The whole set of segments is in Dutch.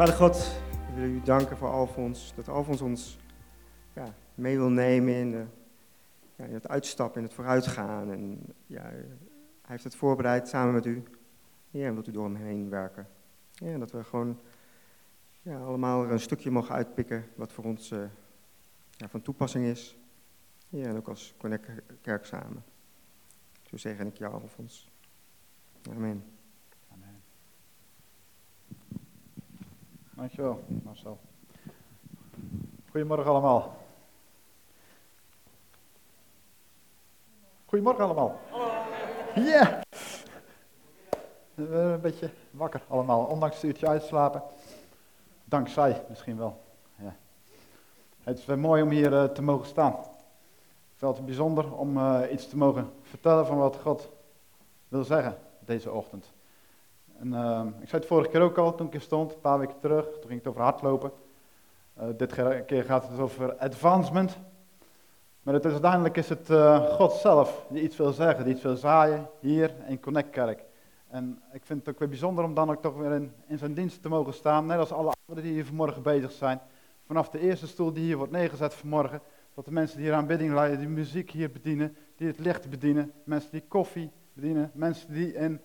Vader God, we willen u danken voor Alfons. Dat Alfons ons ja, mee wil nemen in, de, ja, het uitstappen, in het vooruitgaan. En ja, hij heeft het voorbereid samen met u. Ja, en wilt u door hem heen werken. Ja, dat we gewoon ja, allemaal een stukje mogen uitpikken wat voor ons uh, ja, van toepassing is. Ja, en ook als Connect Kerk samen. Zo zeg ik jou, Alfons. Amen. Dankjewel, Marcel. Goedemorgen allemaal. Goedemorgen allemaal. Ja. Yeah. Een beetje wakker allemaal, ondanks het uurtje uitslapen. Dankzij misschien wel. Ja. Het is wel mooi om hier uh, te mogen staan. Ik vind bijzonder om uh, iets te mogen vertellen van wat God wil zeggen deze ochtend. En, uh, ik zei het vorige keer ook al toen ik hier stond, een paar weken terug. Toen ging het over hardlopen. dit keer gaat het over advancement. Maar het is, uiteindelijk is het God zelf die iets wil zeggen, die iets wil zaaien hier in Connect Kerk. En ik vind het ook weer bijzonder om dan ook toch weer in, in zijn dienst te mogen staan, net als alle anderen die hier vanmorgen bezig zijn. Vanaf de eerste stoel die hier wordt neergezet vanmorgen, tot de mensen die hier aanbidding leiden, die muziek hier bedienen, die het licht bedienen, mensen die koffie bedienen, mensen die in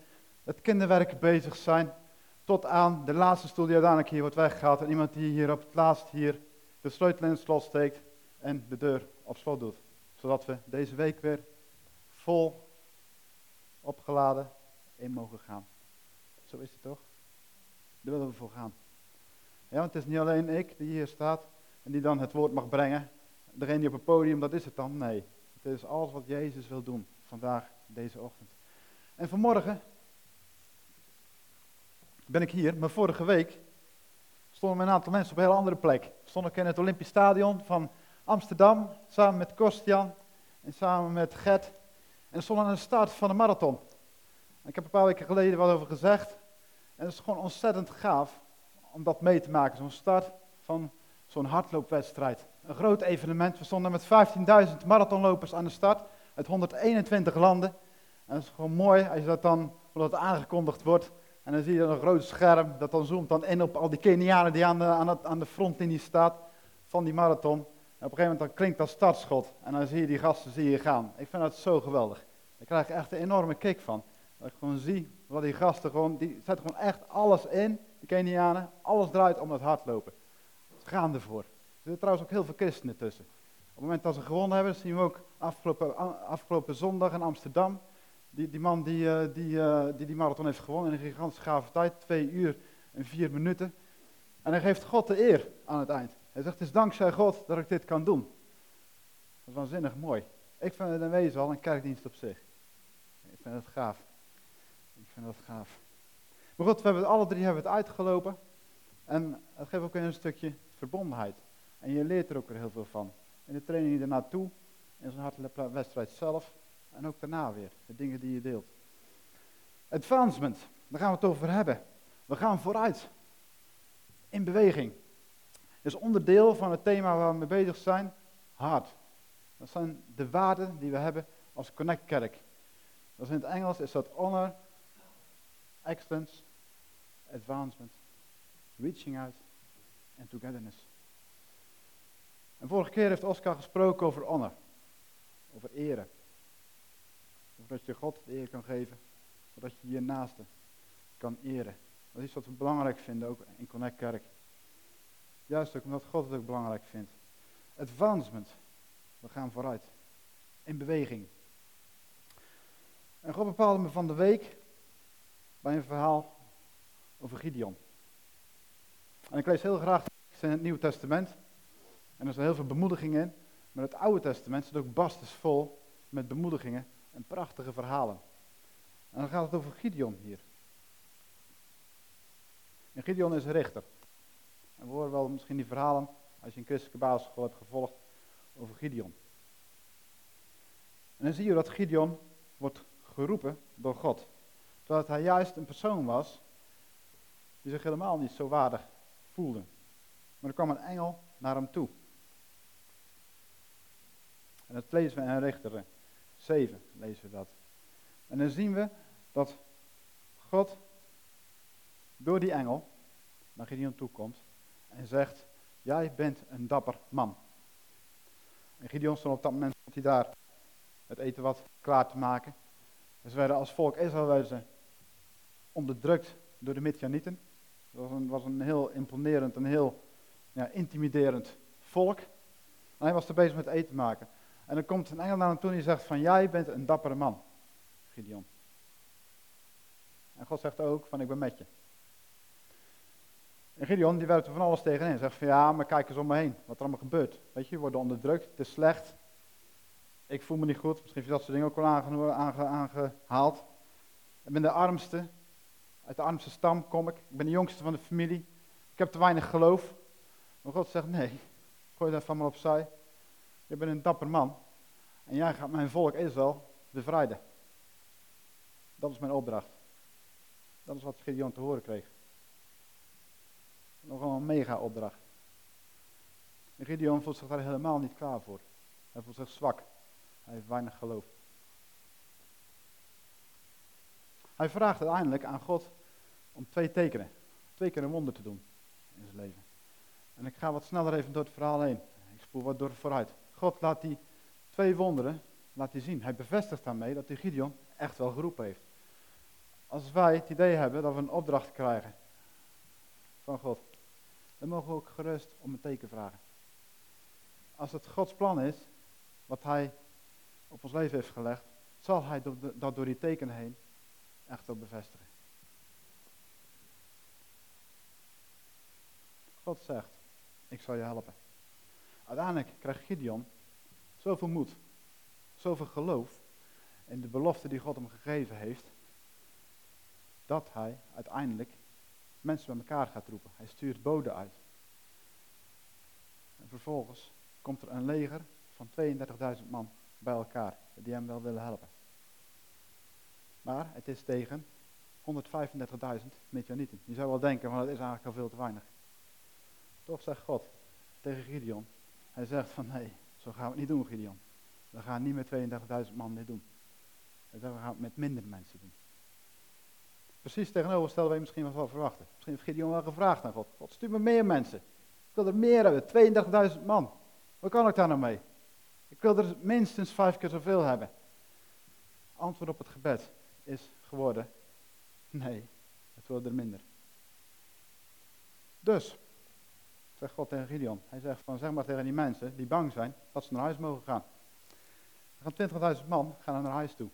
het kinderwerk bezig zijn, tot aan de laatste stoel die uiteindelijk hier wordt weggehaald en iemand die hier op het laatst hier de sleutel in het slot steekt en de deur op slot doet. Zodat we deze week weer vol opgeladen in mogen gaan. Zo is het toch? Daar willen we voor gaan. Ja, want het is niet alleen ik die hier staat en die dan het woord mag brengen. Degene die op het podium, dat is het dan? Nee. Het is alles wat Jezus wil doen vandaag, deze ochtend. En vanmorgen ben ik hier, maar vorige week stonden een aantal mensen op een heel andere plek. Stond ik in het Olympisch Stadion van Amsterdam, samen met Kostjan en samen met Gert. En stonden aan de start van de marathon. Ik heb een paar weken geleden wat over gezegd. En het is gewoon ontzettend gaaf om dat mee te maken. Zo'n start van zo'n hardloopwedstrijd. Een groot evenement. We stonden met 15.000 marathonlopers aan de start. Uit 121 landen. En het is gewoon mooi als je dat dan, het aangekondigd wordt. En dan zie je een groot scherm dat dan zoomt dan in op al die Kenianen die aan de, aan, het, aan de frontlinie staat van die marathon. En op een gegeven moment dan klinkt dat startschot. En dan zie je die gasten zie je gaan. Ik vind dat zo geweldig. Daar krijg ik echt een enorme kick van. Dat ik gewoon zie wat die gasten gewoon, die zetten gewoon echt alles in, die Kenianen, alles draait om het hardlopen. Ze gaan ervoor. Er zitten trouwens ook heel veel christenen tussen. Op het moment dat ze gewonnen hebben, zien we ook afgelopen, afgelopen zondag in Amsterdam, die, die man die, uh, die, uh, die die marathon heeft gewonnen in een gigantische gave tijd, twee uur en vier minuten. En hij geeft God de eer aan het eind. Hij zegt, het is dankzij God dat ik dit kan doen. Dat is waanzinnig mooi. Ik vind het een wezen al een kerkdienst op zich. Ik vind het gaaf vind dat gaaf. Maar goed, we hebben het, alle drie hebben het uitgelopen. En het geeft ook weer een stukje verbondenheid. En je leert er ook weer heel veel van. In de training ernaartoe, in zo'n hartelijke wedstrijd zelf. En ook daarna weer, de dingen die je deelt. Advancement, daar gaan we het over hebben. We gaan vooruit. In beweging. Is onderdeel van het thema waar we mee bezig zijn. Hard. Dat zijn de waarden die we hebben als Connect Kerk. Dat is in het Engels is dat honor, excellence, advancement, reaching out en togetherness. En vorige keer heeft Oscar gesproken over honor, over eren. Dat je God de eer kan geven, zodat je je naaste kan eren. Dat is wat we belangrijk vinden, ook in Connect Kerk. Juist ook omdat God het ook belangrijk vindt. Advancement, we gaan vooruit. In beweging. En God bepaalde me van de week bij een verhaal over Gideon. En ik lees heel graag in het Nieuwe Testament. En er zijn heel veel bemoedigingen in. Maar het Oude Testament zit ook bastes vol met bemoedigingen en prachtige verhalen. En dan gaat het over Gideon hier. En Gideon is rechter. En we horen wel misschien die verhalen, als je een christelijke basisschool hebt gevolgd, over Gideon. En dan zie je dat Gideon wordt geroepen door God. Terwijl hij juist een persoon was die zich helemaal niet zo waardig voelde. Maar er kwam een engel naar hem toe. En dat lezen we in Richter 7, lezen we dat. En dan zien we dat God door die engel naar Gideon toe komt en zegt, jij bent een dapper man. En Gideon stond op dat moment stond hij daar het eten wat klaar te maken. En ze werden als volk Israël werden onderdrukt door de Midjanieten. Dat was een, heel imponerend, een heel ja, intimiderend volk. En hij was er bezig met eten maken. En dan komt een engel naar hem toe en die zegt van, jij bent een dappere man, Gideon. En God zegt ook van, ik ben met je. En Gideon die werpt er van alles tegenin. Zegt van, ja, maar kijk eens om me heen, wat er allemaal gebeurt. Weet je, je wordt onderdrukt, het is slecht. Ik voel me niet goed, misschien heeft dat soort dingen ook wel aange, aangehaald. Ik ben de armste, uit de armste stam kom ik. Ik ben de jongste van de familie. Ik heb te weinig geloof. Maar God zegt, nee, gooi dat van me opzij. Je bent een dapper man. En jij gaat mijn volk Israël bevrijden. Dat is mijn opdracht. Dat is wat Gideon te horen kreeg. Nogal een mega opdracht. Gideon voelt zich daar helemaal niet klaar voor. Hij voelt zich zwak. Hij heeft weinig geloof. Hij vraagt uiteindelijk aan God om twee tekenen. Twee keer een wonder te doen in zijn leven. En ik ga wat sneller even door het verhaal heen. Ik spoel wat door vooruit. God laat die twee wonderen laat hij zien. Hij bevestigt daarmee dat hij Gideon echt wel geroepen heeft. Als wij het idee hebben dat we een opdracht krijgen van God, dan mogen we ook gerust om een teken vragen. Als het Gods plan is, wat hij op ons leven heeft gelegd, zal hij dat door die tekenen heen echt ook bevestigen. God zegt, ik zal je helpen. Uiteindelijk krijgt Gideon zoveel moed, zoveel geloof in de belofte die God hem gegeven heeft, dat hij uiteindelijk mensen bij elkaar gaat roepen. Hij stuurt boden uit. En vervolgens komt er een leger van 32.000 man bij elkaar, die hem wel willen helpen. Maar het is tegen 135.000 Midjanieten. Je zou wel denken, van het is eigenlijk al veel te weinig. Toch zegt God tegen Gideon, hij zegt van nee, zo gaan we het niet doen Gideon. We gaan niet met 32.000 man dit doen. We gaan het met minder mensen doen. Precies tegenover stellen wij misschien wel verwachten. Misschien heeft Gideon wel gevraagd aan God. God, stuur me meer mensen. Ik wil er meer hebben, 32.000 man. Wat kan ik daar nou mee? Ik wil er minstens vijf keer zoveel hebben. Antwoord op het gebed is geworden, nee, het wordt er minder. Dus, zegt God tegen Gideon, hij zegt van zeg maar tegen die mensen die bang zijn, dat ze naar huis mogen gaan. Er gaan 20.000 man gaan naar huis toe.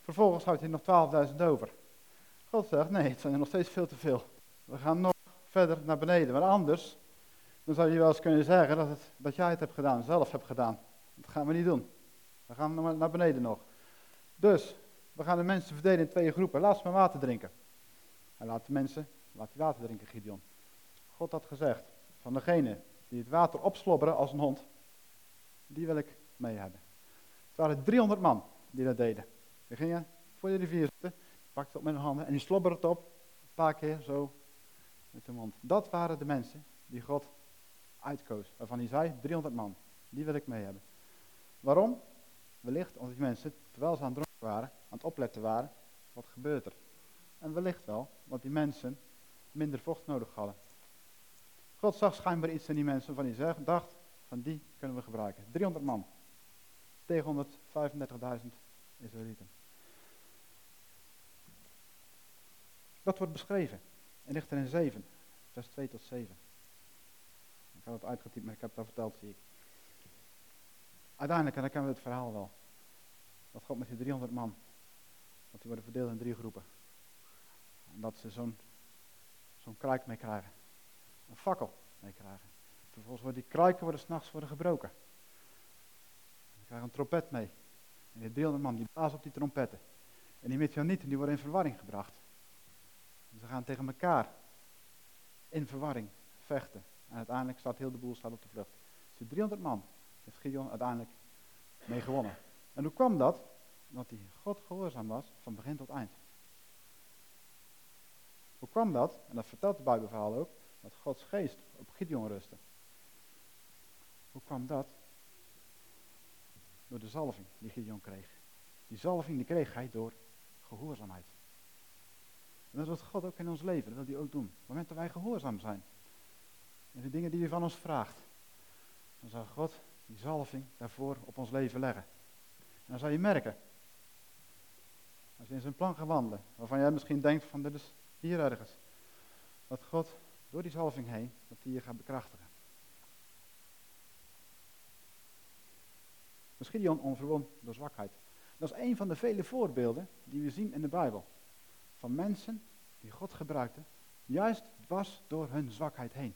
Vervolgens houdt hij nog 12.000 over. God zegt, nee, het zijn er nog steeds veel te veel. We gaan nog verder naar beneden. Maar anders, dan zou je wel eens kunnen zeggen dat, het, dat jij het hebt gedaan, zelf hebt gedaan. Dat gaan we niet doen. We gaan naar beneden nog. Dus, we gaan de mensen verdelen in twee groepen. Laat ze maar water drinken. Hij laat de mensen, laat die water drinken, Gideon. God had gezegd, van degene die het water opslobberen als een hond, die wil ik mee hebben. Het waren 300 man die dat deden. Die gingen voor de rivier zitten, pakte het op met hun handen en die slobberde het op, een paar keer zo met de mond. Dat waren de mensen die God uitkoos, waarvan hij zei, 300 man, die wil ik mee hebben. Waarom? Wellicht omdat die mensen, terwijl ze aan het dronken waren, aan het opletten waren, wat gebeurt er? En wellicht wel, want die mensen minder vocht nodig hadden. God zag schijnbaar iets in die mensen van die dacht, van die kunnen we gebruiken. 300 man tegen 135.000 Israëlieten. Dat wordt beschreven in Richter 7, vers 2 tot 7. Ik had het uitgetypt, maar ik heb het al verteld, zie ik. Uiteindelijk, en dan kennen we het verhaal wel. Dat God met die 300 man, dat die worden verdeeld in drie groepen. En dat ze zo'n zo'n kruik mee krijgen. Een fakkel mee krijgen. Vervolgens worden die kruiken worden s'nachts worden gebroken. Ze krijgen een trompet mee. En die 300 man die blazen op die trompetten. En die Midjanieten die worden in verwarring gebracht. Ze gaan tegen elkaar in verwarring vechten. En uiteindelijk staat heel de boel staat op de vlucht. Dus die 300 man heeft Gideon uiteindelijk mee gewonnen. En hoe kwam dat? Omdat hij God gehoorzaam was van begin tot eind. Hoe kwam dat? En dat vertelt de Bijbelverhaal ook. Dat Gods geest op Gideon rustte. Hoe kwam dat? Door de zalving die Gideon kreeg. Die zalving die kreeg hij door gehoorzaamheid. En dat wil God ook in ons leven, dat wil hij ook doen. Op het moment dat wij gehoorzaam zijn. En de dingen die hij van ons vraagt. Dan zal God die zalving daarvoor op ons leven leggen. En dan zal je merken, als je in zijn plan gaat wandelen, waarvan jij misschien denkt van dit is hier ergens, dat God door die zalving heen, dat hij je gaat bekrachtigen. Misschien Gideon onverwon door zwakheid. Dat is een van de vele voorbeelden die we zien in de Bijbel. Van mensen die God gebruikte, juist dwars door hun zwakheid heen.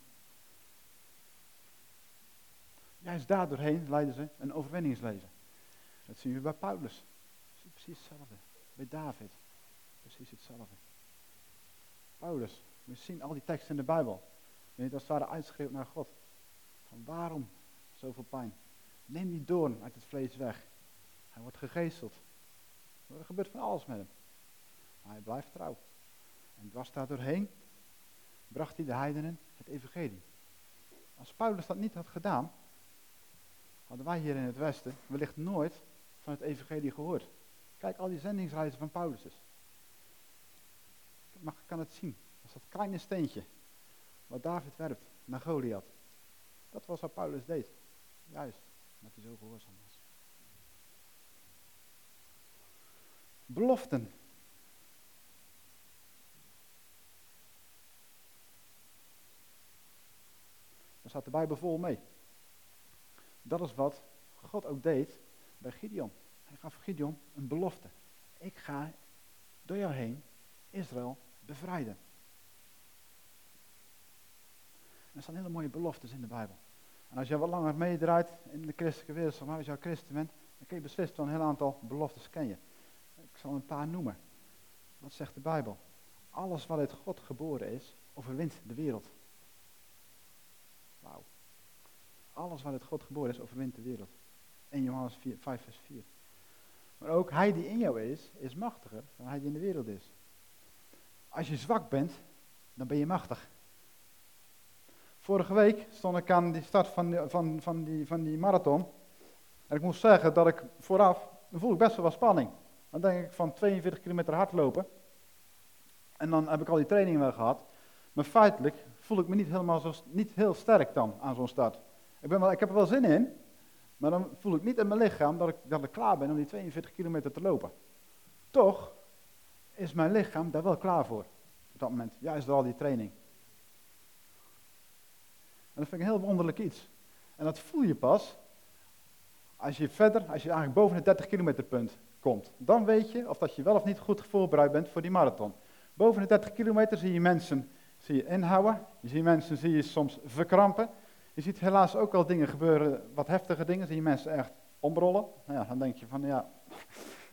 Juist daardoorheen leiden ze een overwinningsleven. Dat zien we bij Paulus. Precies hetzelfde. Bij David. Precies hetzelfde. Paulus. We zien al die teksten in de Bijbel. Wanneer het als het ware uitschreeuwt naar God. Van waarom zoveel pijn? Neem die doorn uit het vlees weg. Hij wordt gegeesteld. Er gebeurt van alles met hem. Maar hij blijft trouw. En dwars daar doorheen bracht hij de heidenen het evangelie. Als Paulus dat niet had gedaan, hadden wij hier in het Westen wellicht nooit van het evangelie gehoord. Kijk al die zendingsreizen van Paulus eens. Maar kan het zien. Dat kleine steentje wat David werpt naar Goliath. Dat was wat Paulus deed. Juist, omdat hij zo gehoorzaam was. Beloften. Daar staat de Bijbel vol mee. Dat is wat God ook deed bij Gideon. Hij gaf Gideon een belofte. Ik ga door jou heen Israël bevrijden. Er staan hele mooie beloftes in de Bijbel. En als je wat langer meedraait in de christelijke wereld, maar als je christen bent, dan kun je beslist wel een heel aantal beloftes ken je. Ik zal een paar noemen. Wat zegt de Bijbel? Alles wat uit God geboren is, overwint de wereld. Wauw. Alles wat uit God geboren is, overwint de wereld. 1 Johannes 4, 5 vers 4. Maar ook hij die in jou is, is machtiger dan hij die in de wereld is. Als je zwak bent, dan ben je machtig. Vorige week stond ik aan die start van, van, van, die, van die marathon. En ik moest zeggen dat ik vooraf, dan voel ik best wel wat spanning. Dan denk ik van 42 kilometer hardlopen. En dan heb ik al die trainingen wel gehad. Maar feitelijk voel ik me niet, helemaal zo, niet heel sterk dan aan zo'n start. Ik, ben wel, ik heb er wel zin in, maar dan voel ik niet in mijn lichaam dat ik, dat ik klaar ben om die 42 kilometer te lopen. Toch is mijn lichaam daar wel klaar voor. Op dat moment, juist door al die training. En dat vind ik een heel wonderlijk iets. En dat voel je pas als je verder, als je eigenlijk boven het 30 kilometer punt komt. Dan weet je of dat je wel of niet goed voorbereid bent voor die marathon. Boven de 30 kilometer zie je mensen zie je inhouden. Je ziet mensen zie je soms verkrampen. Je ziet helaas ook wel dingen gebeuren, wat heftige dingen. Zie je mensen echt omrollen. Nou ja, dan denk je van ja,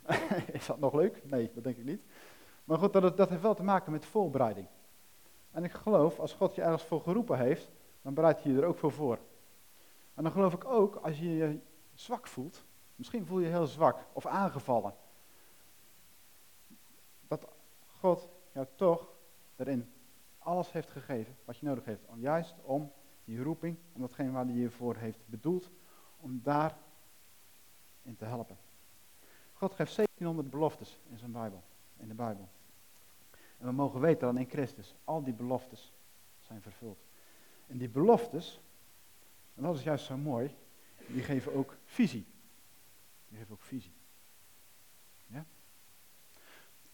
is dat nog leuk? Nee, dat denk ik niet. Maar goed, dat, dat heeft wel te maken met voorbereiding. En ik geloof, als God je ergens voor geroepen heeft, dan bereid je je er ook voor voor. En dan geloof ik ook, als je je zwak voelt, misschien voel je je heel zwak of aangevallen, dat God jou toch erin alles heeft gegeven wat je nodig heeft. Om, juist om die roeping, om datgene waar hij je voor heeft bedoeld, om daar in te helpen. God geeft 1700 beloftes in zijn Bijbel, in de Bijbel. En we mogen weten dat in Christus al die beloftes zijn vervuld. En die beloftes, en dat is juist zo mooi, die geven ook visie. Die geven ook visie. Ja?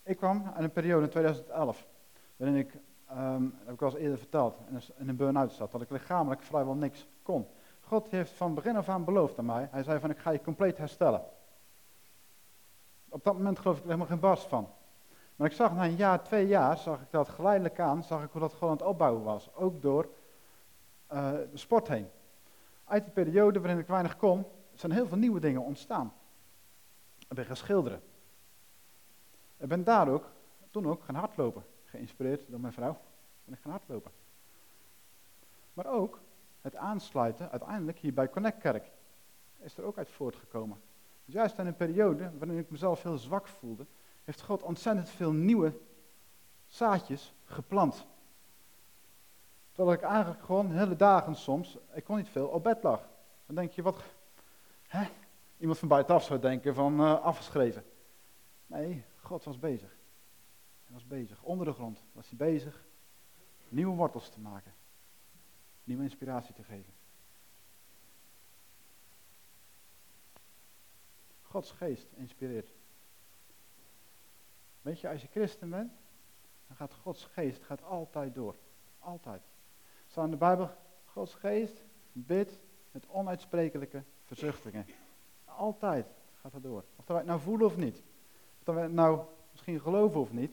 Ik kwam aan een periode in 2011, waarin ik, um, heb ik al eens eerder verteld, in een burn-out zat, dat ik lichamelijk vrijwel niks kon. God heeft van begin af aan beloofd aan mij, hij zei van ik ga je compleet herstellen. Op dat moment geloof ik er helemaal geen barst van. Maar ik zag na een jaar, twee jaar, zag ik dat geleidelijk aan, zag ik hoe dat gewoon aan het opbouwen was. Ook door uh, de sport heen. Uit die periode waarin ik weinig kon, zijn heel veel nieuwe dingen ontstaan. Ik ben gaan schilderen. Ik ben daar ook, toen ook, gaan hardlopen. Geïnspireerd door mijn vrouw, ben ik gaan hardlopen. Maar ook het aansluiten uiteindelijk hier bij Connect Kerk is er ook uit voortgekomen. Dus juist in een periode waarin ik mezelf heel zwak voelde, heeft God ontzettend veel nieuwe zaadjes geplant. Terwijl ik eigenlijk gewoon hele dagen soms, ik kon niet veel, op bed lag. Dan denk je, wat, hè? Iemand van buitenaf zou denken van uh, afgeschreven. Nee, God was bezig. Hij was bezig. Onder de grond was hij bezig nieuwe wortels te maken. Nieuwe inspiratie te geven. Gods geest inspireert. Weet je, als je christen bent, dan gaat Gods geest gaat altijd door. Altijd. In de Bijbel, Gods geest bidt met onuitsprekelijke verzuchtingen. Altijd gaat dat door. Of wij het nou voelen of niet. Of wij het nou misschien geloven of niet.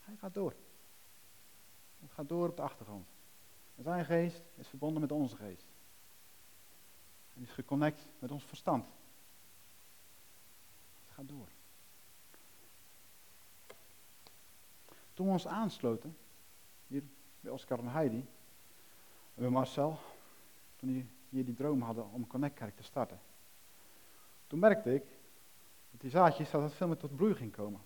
Hij gaat door. Het gaat door op de achtergrond. Zijn geest is verbonden met onze geest. En is geconnect met ons verstand. Het gaat door. Toen we ons aansloten, hier bij Oscar en Heidi, en Marcel, toen die hier die droom hadden om Connect Kerk te starten. Toen merkte ik dat die zaadjes dat het veel meer tot bloei ging komen.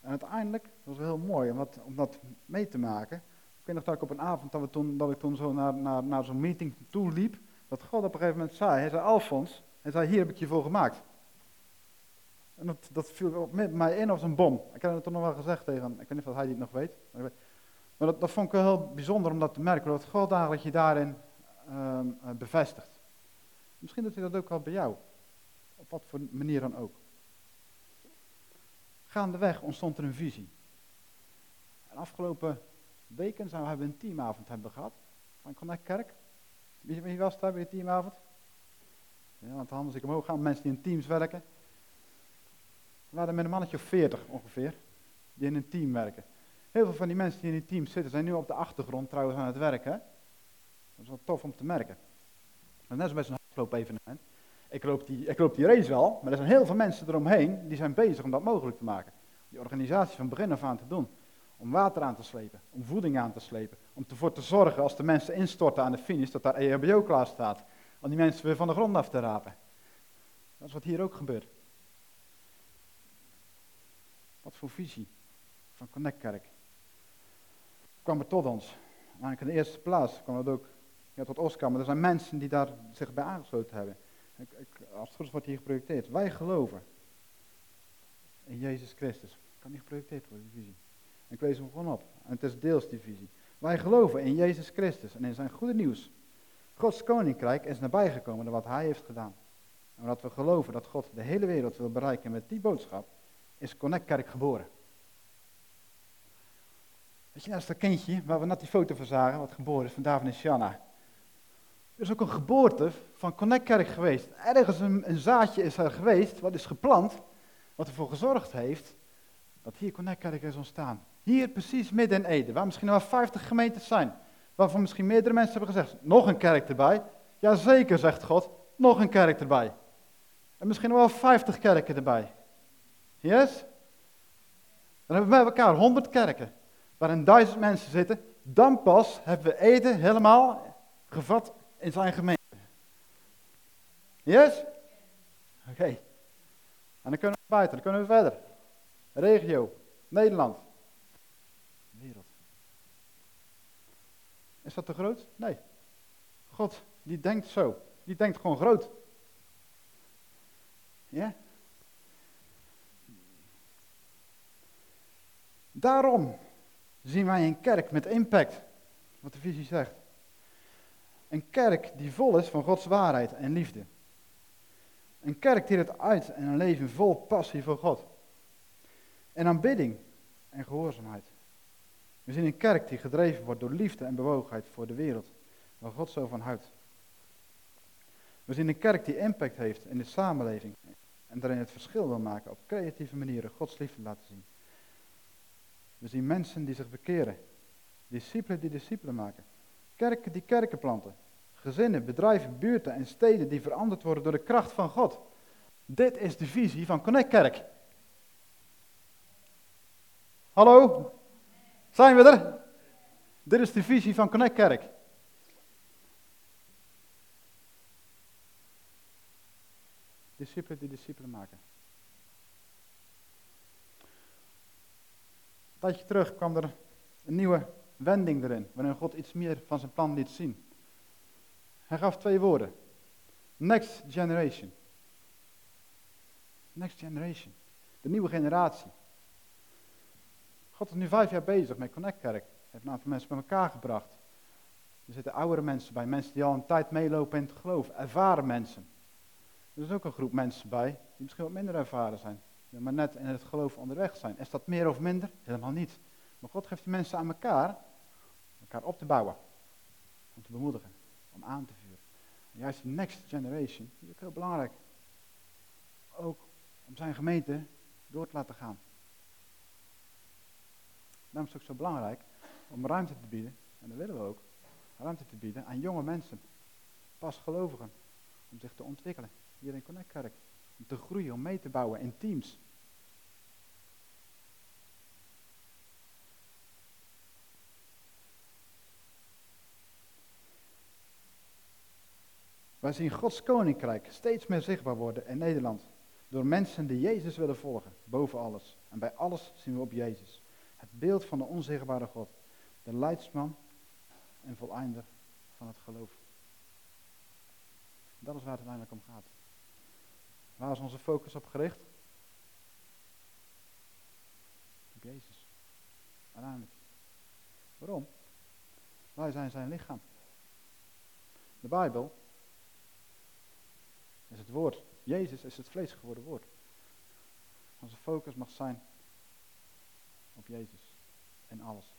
En uiteindelijk, dat was heel mooi om dat, om dat mee te maken. Ik weet nog dat ik op een avond, dat, we toen, dat ik toen zo naar, naar, naar zo'n meeting toe liep, dat God op een gegeven moment zei, hij zei, Alfons, hij zei, hier heb ik je voor gemaakt. En dat, dat viel op mij in als een bom. Ik heb het toen nog wel gezegd tegen, ik weet niet of hij dit nog weet. Maar dat, dat vond ik wel heel bijzonder om dat te merken, dat God eigenlijk je daarin um, bevestigt. Misschien doet hij dat ook wel bij jou. Op wat voor manier dan ook. Gaandeweg ontstond er een visie. En afgelopen weken zijn we hebben een teamavond hebben gehad. Van Connect Kerk. Wie, was daar bij de teamavond? Ja, want anders ik omhoog gaan, mensen die in teams werken. We waren met een mannetje of veertig ongeveer, die in een team werken. Heel veel van die mensen die in die team zitten, zijn nu op de achtergrond trouwens aan het werken. Dat is wel tof om te merken. Dat is net zoals bij zo'n hardloop-evenement. Ik loop, die, ik loop die race wel, maar er zijn heel veel mensen eromheen die zijn bezig om dat mogelijk te maken. Die organisatie van begin af aan te doen. Om water aan te slepen, om voeding aan te slepen. Om ervoor te zorgen als de mensen instorten aan de finish, dat daar EHBO klaar staat. Om die mensen weer van de grond af te rapen. Dat is wat hier ook gebeurt. Wat voor visie van Connect Kerk. Kwam er tot ons. Eigenlijk in de eerste plaats kwam het ook ja, tot Oscar, maar er zijn mensen die daar zich bij aangesloten hebben. Ik, ik, als het goed is wordt hier geprojecteerd. Wij geloven in Jezus Christus. Kan niet geprojecteerd worden, die visie. En ik lees hem gewoon op. En het is deels die visie. Wij geloven in Jezus Christus en in zijn goede nieuws. Gods koninkrijk is nabijgekomen door wat hij heeft gedaan. En omdat we geloven dat God de hele wereld wil bereiken met die boodschap, is Connect Kerk geboren. Weet je, dat is dat kindje waar we net die foto van zagen, wat geboren is van David en Shanna. Er is ook een geboorte van Connect Kerk geweest. Ergens een, een, zaadje is er geweest, wat is geplant, wat ervoor gezorgd heeft dat hier Connect Kerk is ontstaan. Hier precies midden in Ede, waar misschien wel 50 gemeentes zijn. Waarvan misschien meerdere mensen hebben gezegd, nog een kerk erbij. Jazeker, zegt God, nog een kerk erbij. En misschien wel 50 kerken erbij. Yes? Dan hebben we bij elkaar 100 kerken, waarin duizend mensen zitten. Dan pas hebben we Ede helemaal gevat in zijn gemeente. Yes? Oké. En dan kunnen we buiten, dan kunnen we verder. Regio, Nederland. Wereld. Is dat te groot? Nee. God, die denkt zo. Die denkt gewoon groot. Ja? Daarom zien wij een kerk met impact. Wat de visie zegt. Een kerk die vol is van Gods waarheid en liefde. Een kerk die het uit en een leven vol passie voor God. En aanbidding en gehoorzaamheid. We zien een kerk die gedreven wordt door liefde en bewogenheid voor de wereld, waar God zo van houdt. We zien een kerk die impact heeft in de samenleving en daarin het verschil wil maken op creatieve manieren Gods liefde laten zien. We zien mensen die zich bekeren, discipelen die discipelen maken, kerken die kerken planten, gezinnen, bedrijven, buurten en steden die veranderd worden door de kracht van God. Dit is de visie van Connect Kerk. Hallo? Zijn we er? Dit is de visie van Connect Kerk. Discipelen die discipelen maken. Tijdje terug kwam er een nieuwe wending erin, waarin God iets meer van zijn plan liet zien. Hij gaf twee woorden. Next generation. Next generation. De nieuwe generatie. God is nu vijf jaar bezig met Connect Kerk. Hij heeft een aantal mensen bij elkaar gebracht. Er zitten oudere mensen bij, mensen die al een tijd meelopen in het geloof, ervaren mensen. Er is ook een groep mensen bij die misschien wat minder ervaren zijn, maar net in het geloof onderweg zijn. Is dat meer of minder? Helemaal niet. Maar God geeft die mensen aan elkaar, elkaar op te bouwen, om te bemoedigen, om aan te vuren. En juist de next generation, is ook heel belangrijk. Ook om zijn gemeente door te laten gaan. Daarom is het ook zo belangrijk om ruimte te bieden, en dat willen we ook, ruimte te bieden aan jonge mensen, pasgelovigen, om zich te ontwikkelen hier in Connect Kerk. Om te groeien, om mee te bouwen in teams. Wij zien Gods koninkrijk steeds meer zichtbaar worden in Nederland. Door mensen die Jezus willen volgen, boven alles. En bij alles zien we op Jezus. Het beeld van de onzichtbare God. De leidsman en voleinder van het geloof. Dat is waar het uiteindelijk om gaat. Waar is onze focus op gericht? Op Jezus. Uiteindelijk. Waarom? Wij zijn zijn lichaam. De Bijbel is het woord. Jezus is het vlees geworden woord. Onze focus mag zijn op Jezus en alles.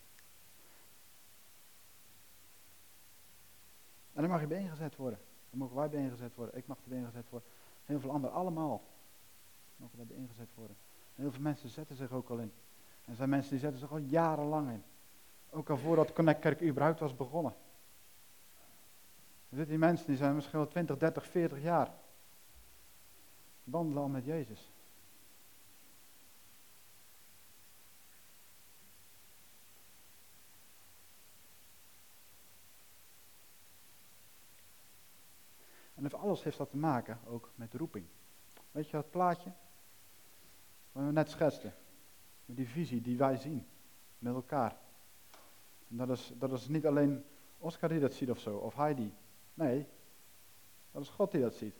En dan mag je bijeengezet worden. Dan mogen wij bijeengezet worden. Ik mag er bijeengezet worden. Heel veel anderen, allemaal, mogen daarbij ingezet worden. heel veel mensen zetten zich ook al in. En er zijn mensen die zetten zich al jarenlang in. Ook al voordat Connect Kerk überhaupt was begonnen. Er zitten die mensen die zijn misschien wel 20, 30, 40 jaar. Wandelen al met Jezus. Alles heeft dat te maken ook met roeping. Weet je dat plaatje? Wat we net schetsten. Die visie die wij zien. Met elkaar. En dat is, dat is niet alleen Oscar die dat ziet of zo. Of Heidi. Nee. Dat is God die dat ziet.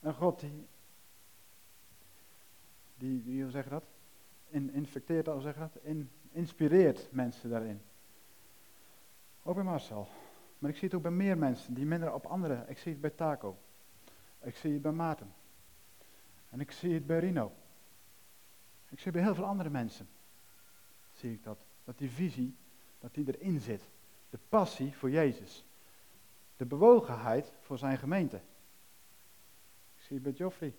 En God die, die, die hoe zeg je dat? In, infecteert, hoe zeg je dat? In, inspireert mensen daarin. Ook bij Marcel. Maar ik zie het ook bij meer mensen die minder op anderen. Ik zie het bij Taco. Ik zie het bij Maarten. En ik zie het bij Rino. Ik zie bij heel veel andere mensen. Zie ik dat. Dat die visie, dat die erin zit. De passie voor Jezus. De bewogenheid voor zijn gemeente. Ik zie het bij Joffrey.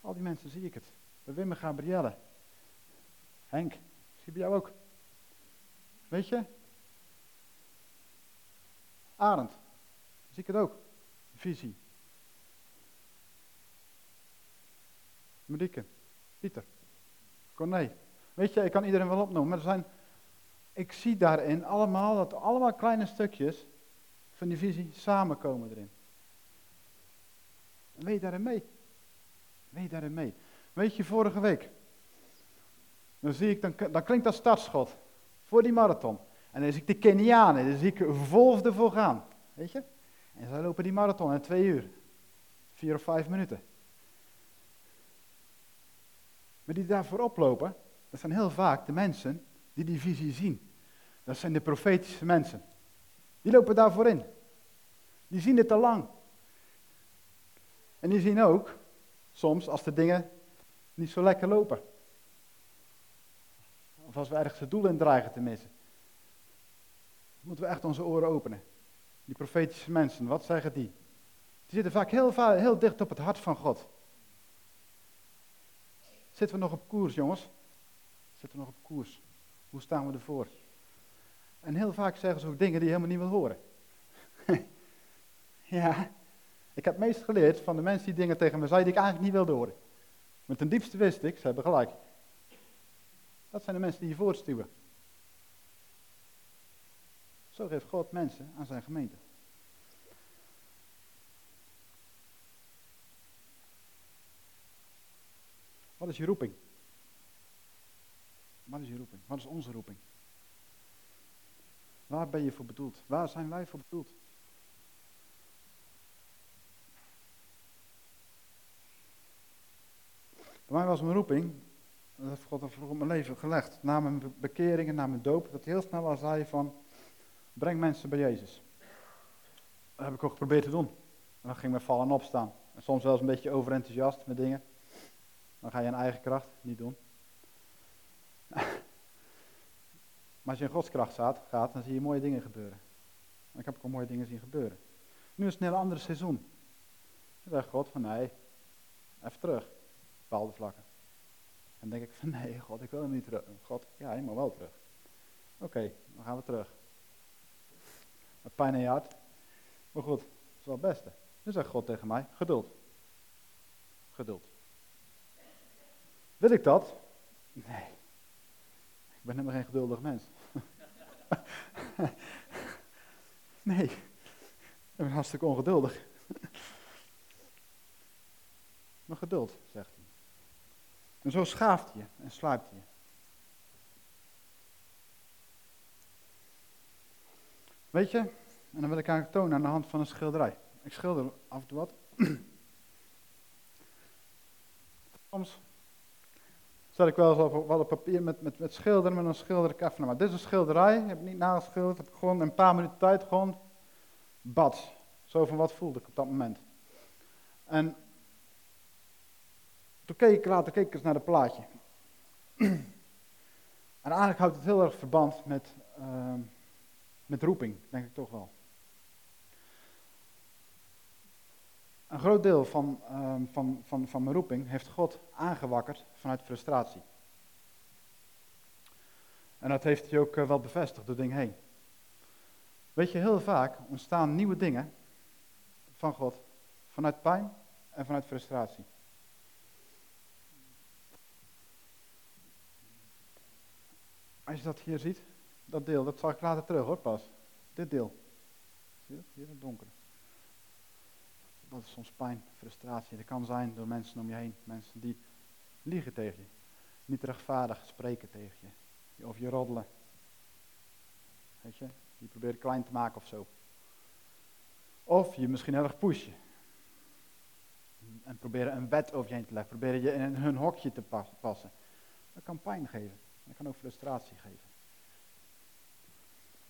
Al die mensen zie ik het. Bij Wim en Gabrielle. Henk, ik zie bij jou ook. Weet je, Arend. Zie ik het ook. Visie. Marieke. Pieter. Corné. Weet je, ik kan iedereen wel opnoemen, maar er zijn, ik zie daarin allemaal, dat allemaal kleine stukjes van die visie samenkomen erin. Weet je daarin mee? Weet je daarin mee? Weet je, vorige week, dan zie ik, dan, dan klinkt dat startschot voor die marathon. En dan zie ik de Kenianen, dan zie ik vol ervoor gaan. Weet je? En zij lopen die marathon in twee uur. Vier of vijf minuten. Maar die daarvoor oplopen, dat zijn heel vaak de mensen die die visie zien. Dat zijn de profetische mensen. Die lopen daarvoor in. Die zien het al lang. En die zien ook, soms, als de dingen niet zo lekker lopen. Of als we ergens het doel in dreigen te missen moeten we echt onze oren openen. Die profetische mensen, wat zeggen die? Die zitten vaak heel, heel dicht op het hart van God. Zitten we nog op koers, jongens? Zitten we nog op koers? Hoe staan we ervoor? En heel vaak zeggen ze ook dingen die je helemaal niet wil horen. ja, ik heb meest geleerd van de mensen die dingen tegen me zeiden die ik eigenlijk niet wilde horen. Maar ten diepste wist ik, ze hebben gelijk. Dat zijn de mensen die je voortstuwen. Zo geeft God mensen aan zijn gemeente. Wat is je roeping? Wat is je roeping? Wat is onze roeping? Waar ben je voor bedoeld? Waar zijn wij voor bedoeld? Bij mij was mijn roeping dat heeft God vroeg op mijn leven gelegd. Na mijn bekeringen, na mijn doop, dat heel snel al zei van, breng mensen bij Jezus. Dat heb ik ook geprobeerd te doen. En dan ging mijn vallen opstaan. En soms wel eens een beetje overenthousiast met dingen. Dan ga je in eigen kracht niet doen. maar als je in Gods kracht staat, gaat, dan zie je mooie dingen gebeuren. En ik heb ook al mooie dingen zien gebeuren. Nu is het een heel ander seizoen. Dan zegt God van nee, even terug. Bepaalde vlakken. En dan denk ik van nee, God, ik wil hem niet terug. God, ja, mag wel terug. Oké, dan gaan we terug. Pijn in je. Maar goed, dat is wel het beste. Nu zegt God tegen mij, geduld. Geduld. Wil ik dat? Nee. Ik ben helemaal geen geduldig mens. nee. Ik ben hartstikke ongeduldig. maar geduld, zegt hij. En zo schaaft je en sluipt je. Weet je, en dan wil ik eigenlijk tonen aan de hand van een schilderij. Ik schilder af en toe wat. Soms zet ik wel eens op, wat op papier met, met, met schilderen, met een schilder ik even Maar dit is een schilderij, ik heb ik niet nageschilderd, heb ik gewoon een paar minuten tijd gewoon bad. Zo van wat voelde ik op dat moment. En toen keek ik later keek ik eens naar het plaatje. en eigenlijk houdt het heel erg verband met, uh, met roeping, denk ik toch wel. Een groot deel van, uh, van, van, van mijn roeping heeft God aangewakkerd vanuit frustratie. En dat heeft hij ook uh, wel bevestigd door dingen heen. Weet je, heel vaak ontstaan nieuwe dingen van God vanuit pijn en vanuit frustratie. Als je dat hier ziet, dat deel, dat zal ik later terug hoor pas. Dit deel. Zie je dat? Hier in het donker. Dat is soms pijn, frustratie. Dat kan zijn door mensen om je heen. Mensen die liegen tegen je. Niet rechtvaardig spreken tegen je. Of je roddelen. Weet je? Die proberen klein te maken of zo. Of je misschien heel erg pushen. En proberen een wet over je heen te leggen. Proberen je in hun hokje te passen. Dat kan pijn geven. Dat kan ook frustratie geven.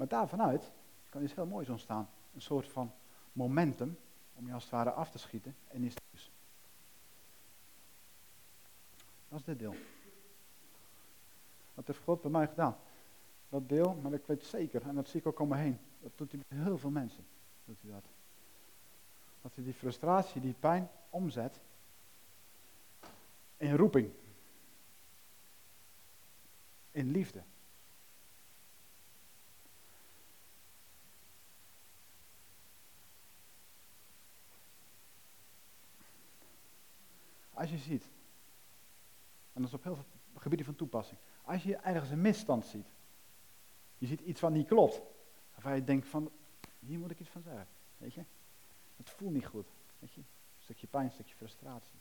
Maar daarvanuit kan iets heel moois ontstaan. Een soort van momentum om je als het ware af te schieten en iets nieuws. Dat is dit deel. Wat heeft God bij mij gedaan? Dat deel, maar ik weet zeker, en dat zie ik ook om me heen, dat doet hij met heel veel mensen. Dat. Dat hij die frustratie, die pijn omzet in roeping. In liefde. Je ziet, en dat is op heel veel gebieden van toepassing, als je ergens een misstand ziet, je ziet iets wat niet klopt, waarvan je denkt van, hier moet ik iets van zeggen, weet je. Het voelt niet goed, weet je. Een stukje pijn, een stukje frustratie.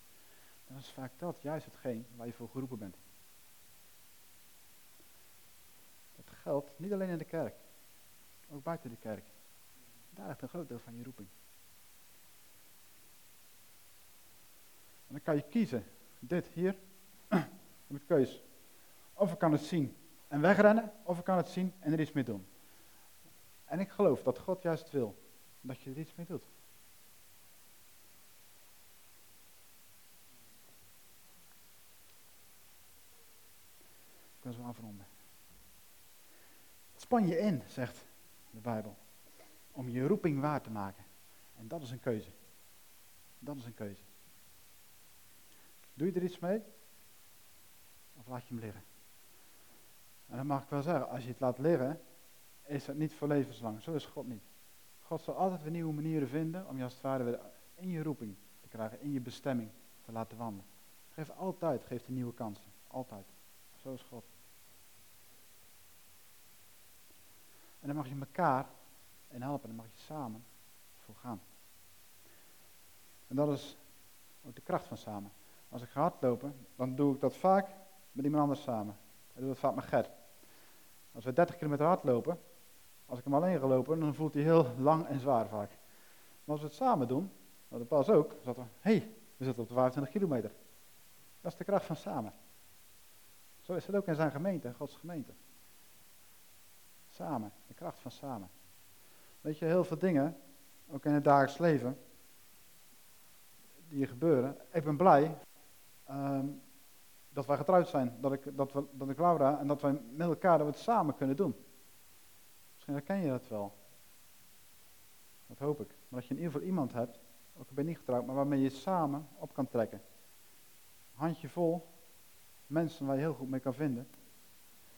Dan is vaak dat juist hetgeen waar je voor geroepen bent. Dat geldt niet alleen in de kerk, ook buiten de kerk. Daar ligt een groot deel van je roeping. Dan kan je kiezen, dit hier, ik keus. Of ik kan het zien en wegrennen, of ik kan het zien en er iets mee doen. En ik geloof dat God juist wil dat je er iets mee doet. Ik ben zo afronden. Span je in, zegt de Bijbel, om je roeping waar te maken. En dat is een keuze. Dat is een keuze. Doe je er iets mee? Of laat je hem liggen? En dan mag ik wel zeggen, als je het laat liggen, is het niet voor levenslang. Zo is God niet. God zal altijd weer nieuwe manieren vinden om je als het ware weer in je roeping te krijgen, in je bestemming te laten wandelen. Geef altijd, geeft hij nieuwe kansen. Altijd. Zo is God. En dan mag je elkaar en helpen, dan mag je samen voor gaan. En dat is ook de kracht van samen. Als ik ga hardlopen, dan doe ik dat vaak met iemand anders samen. Ik doe dat vaak met Gert. Als we 30 kilometer hardlopen, als ik hem alleen ga lopen, dan voelt hij heel lang en zwaar vaak. Maar als we het samen doen, dat pas ook, we, hé, hey, we zitten op de 25 kilometer. Dat is de kracht van samen. Zo is het ook in zijn gemeente, Gods gemeente. Samen, de kracht van samen. Weet je, heel veel dingen, ook in het dagelijks leven, die gebeuren. Ik ben blij ehm, dat wij getrouwd zijn, dat ik, dat, we, dat ik Laura en dat wij met elkaar dat we het samen kunnen doen. Misschien herken je dat wel. Dat hoop ik. Maar dat je in ieder geval iemand hebt, ook al ben niet getrouwd, maar waarmee je samen op kan trekken. Handje vol mensen waar je heel goed mee kan vinden,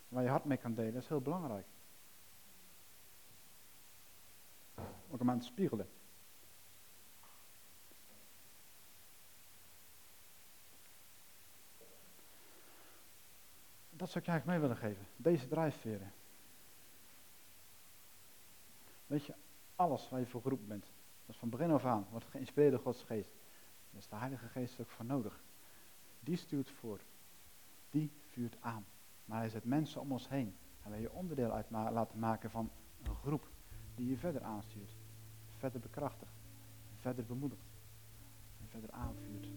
waar je hart mee kan delen, dat is heel belangrijk. Ook om aan te spiegelen. Dat zou ik je eigenlijk mee willen geven. Deze drijfveren. Weet je, alles waar je voor geroepen bent, dat van begin af aan, wordt geïnspireerd door Gods geest. Daar is de Heilige Geest ook voor nodig. Die stuurt voor. Die vuurt aan. Maar hij zet mensen om ons heen. En wil je onderdeel uit laten maken van een groep die je verder aanstuurt. Verder bekrachtigt. Verder bemoedigt. En verder aanvuurt.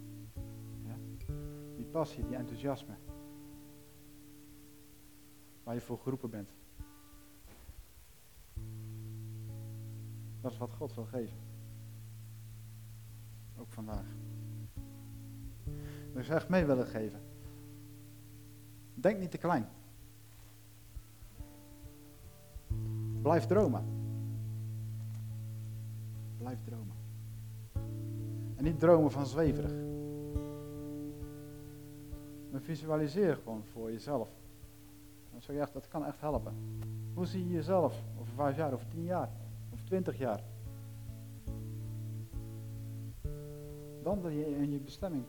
Ja? Die passie, die enthousiasme. Waar je voor geroepen bent. Dat is wat God wil geven. Ook vandaag. Dus ik echt mee willen geven. Denk niet te klein. Blijf dromen. Blijf dromen. En niet dromen van zweverig. Maar visualiseer gewoon voor jezelf. Dat, kan echt helpen. Hoe zie je jezelf over vijf jaar, over tien jaar, over twintig jaar? Wandel je in je bestemming.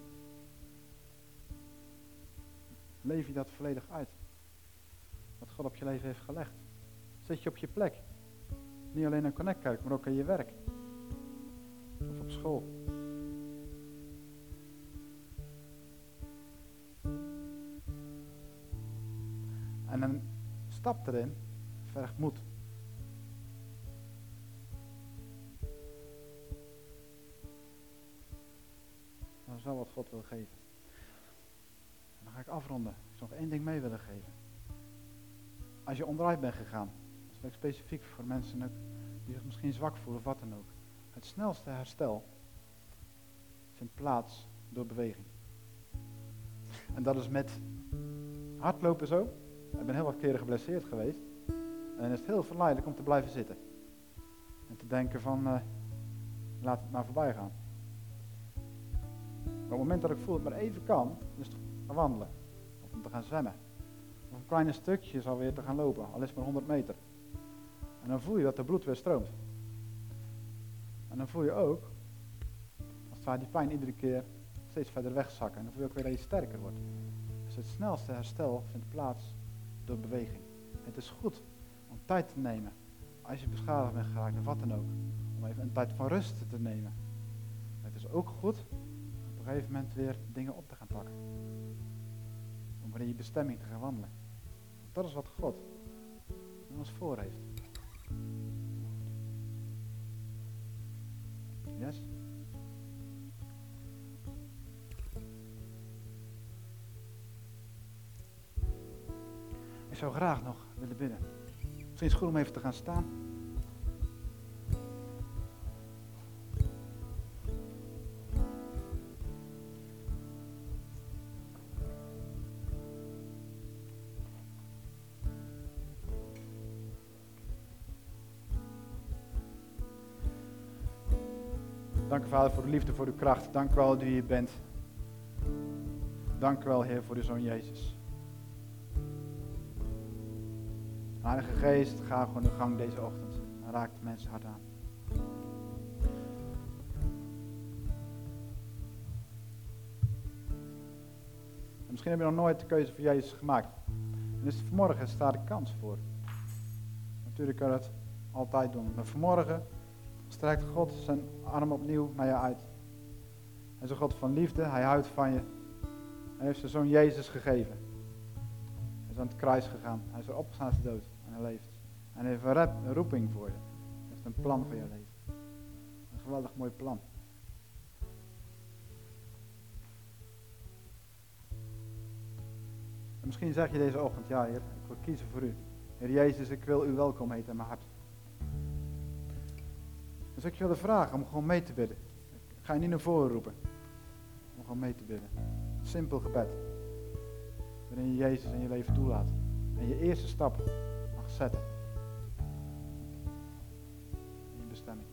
Leef je dat volledig uit. Wat God op je leven heeft gelegd. Zet je op je plek. Niet alleen in Connectkerk, maar ook in je werk. Of op school. En een stap erin vergt moed. Dat is wel wat God wil geven. En dan ga ik afronden. Ik zou nog één ding mee willen geven. Als je onderuit bent gegaan, dat is specifiek voor mensen die zich misschien zwak voelen of wat dan ook. Het snelste herstel vindt plaats door beweging. En dat is met hardlopen zo. Ik ben heel wat keren geblesseerd geweest. En is het heel verleidelijk om te blijven zitten. En te denken van, uh, laat het maar voorbij gaan. Maar op het moment dat ik voel dat het maar even kan, is het gaan wandelen. Of om te gaan zwemmen. Of een kleine stukje alweer te gaan lopen, al is het maar 100 meter. En dan voel je dat de bloed weer stroomt. En dan voel je ook, als het die pijn iedere keer steeds verder wegzakken. En dan voel je ook weer dat je sterker wordt. Dus het snelste herstel vindt plaats beweging. Het is goed om tijd te nemen, als je beschadigd bent geraakt of wat dan ook, om even een tijd van rust te nemen. Het is ook goed om op een gegeven moment weer dingen op te gaan pakken. Om weer in je bestemming te gaan wandelen. Dat is wat God ons voor heeft. Yes? Zou graag nog willen bidden. Misschien is het goed om even te gaan staan. Dank u, Vader, voor de liefde, voor uw kracht. Dank u wel wie u bent. Dank u wel, Heer, voor de Zoon Jezus. Heilige Geest, ga gewoon de gang deze ochtend. En de mensen hard aan. En misschien heb je nog nooit de keuze voor Jezus gemaakt. En dus vanmorgen staat de kans voor. Natuurlijk kan je dat altijd doen. Maar vanmorgen strekt God zijn arm opnieuw naar je uit. Hij is een God van liefde, hij houdt van je. Hij heeft zijn zoon Jezus gegeven. Hij is aan het kruis gegaan. Hij is er opgestaan de dood en leeft. En hij heeft een roeping voor je. Hij heeft een plan voor je leven. Een geweldig mooi plan. Misschien zeg je deze ochtend, ja Heer, ik wil kiezen voor u. Heer Jezus, ik wil u welkom heten in mijn hart. Dus ik wil de vragen om gewoon mee te bidden. Ik ga je niet naar voren roepen. Om gewoon mee te bidden. Simpel gebed. Waarin je Jezus in je leven toelaat. En je eerste stap zetten. In je bestemming.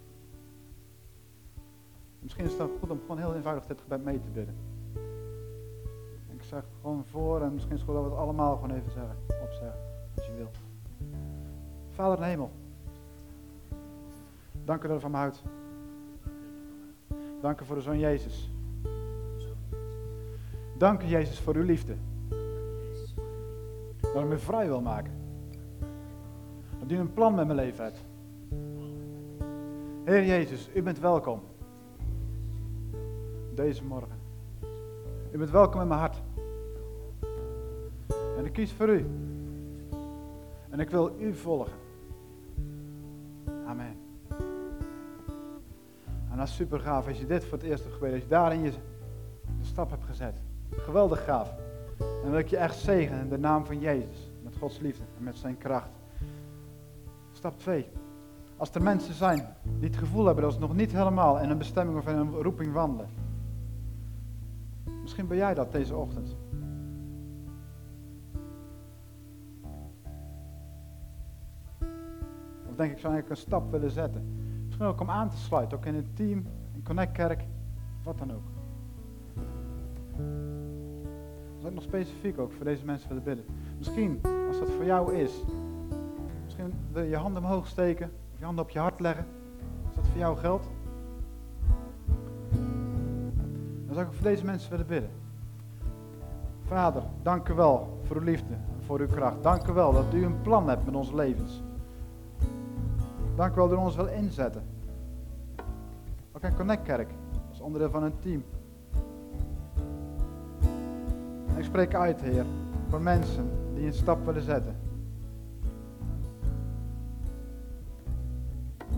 Misschien is het dan goed om gewoon heel eenvoudig dit gebed mee te bidden. Ik zeg gewoon voor en misschien is het goed dat we het allemaal gewoon even zeggen. Opzeggen, als je wil. Vader in de hemel. Dank u dat u van me houdt. Dank u voor de Zoon Jezus. Dank u Jezus voor uw liefde. Dat u me vrij wil maken. Dat een plan met mijn leven hebt. Heer Jezus, u bent welkom. Deze morgen. U bent welkom in mijn hart. En ik kies voor u. En ik wil u volgen. Amen. En dat is super gaaf als je dit voor het eerst hebt. Als je daarin je stap hebt gezet. Geweldig gaaf. En wil ik je echt zegenen in de naam van Jezus. Met Gods liefde en met zijn kracht. Stap 2. Als er mensen zijn die het gevoel hebben dat ze nog niet helemaal in een bestemming of in een roeping wandelen. Misschien ben jij dat deze ochtend. Of denk ik, zou eigenlijk een stap willen zetten. Misschien ook om aan te sluiten, ook in een team, in Connect Kerk, wat dan ook. Zou ik nog specifiek ook voor deze mensen willen bidden. Misschien, als dat voor jou is, misschien wil je handen omhoog steken, of je handen op je hart leggen. Als dat voor jou geldt. Dan zou ik voor deze mensen willen bidden. Vader, dank u wel voor uw liefde en voor uw kracht. Dank u wel dat u een plan hebt met onze levens. Dank u wel dat u ons wil inzetten. Ook in Connect Kerk, als onderdeel van een team. Ik spreek uit, Heer, voor mensen die een stap willen zetten.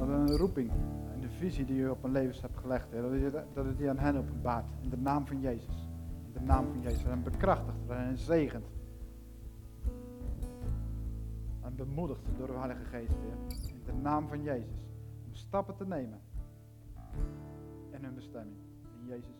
Een roeping en de visie die u op hun levens hebt gelegd, dat u, die aan hen openbaart. In de naam van Jezus. In de naam van Jezus. En bekrachtigt en zegent. En bemoedigt door uw Heilige Geest. In de naam van Jezus. Om stappen te nemen in hun bestemming. In Jezus'.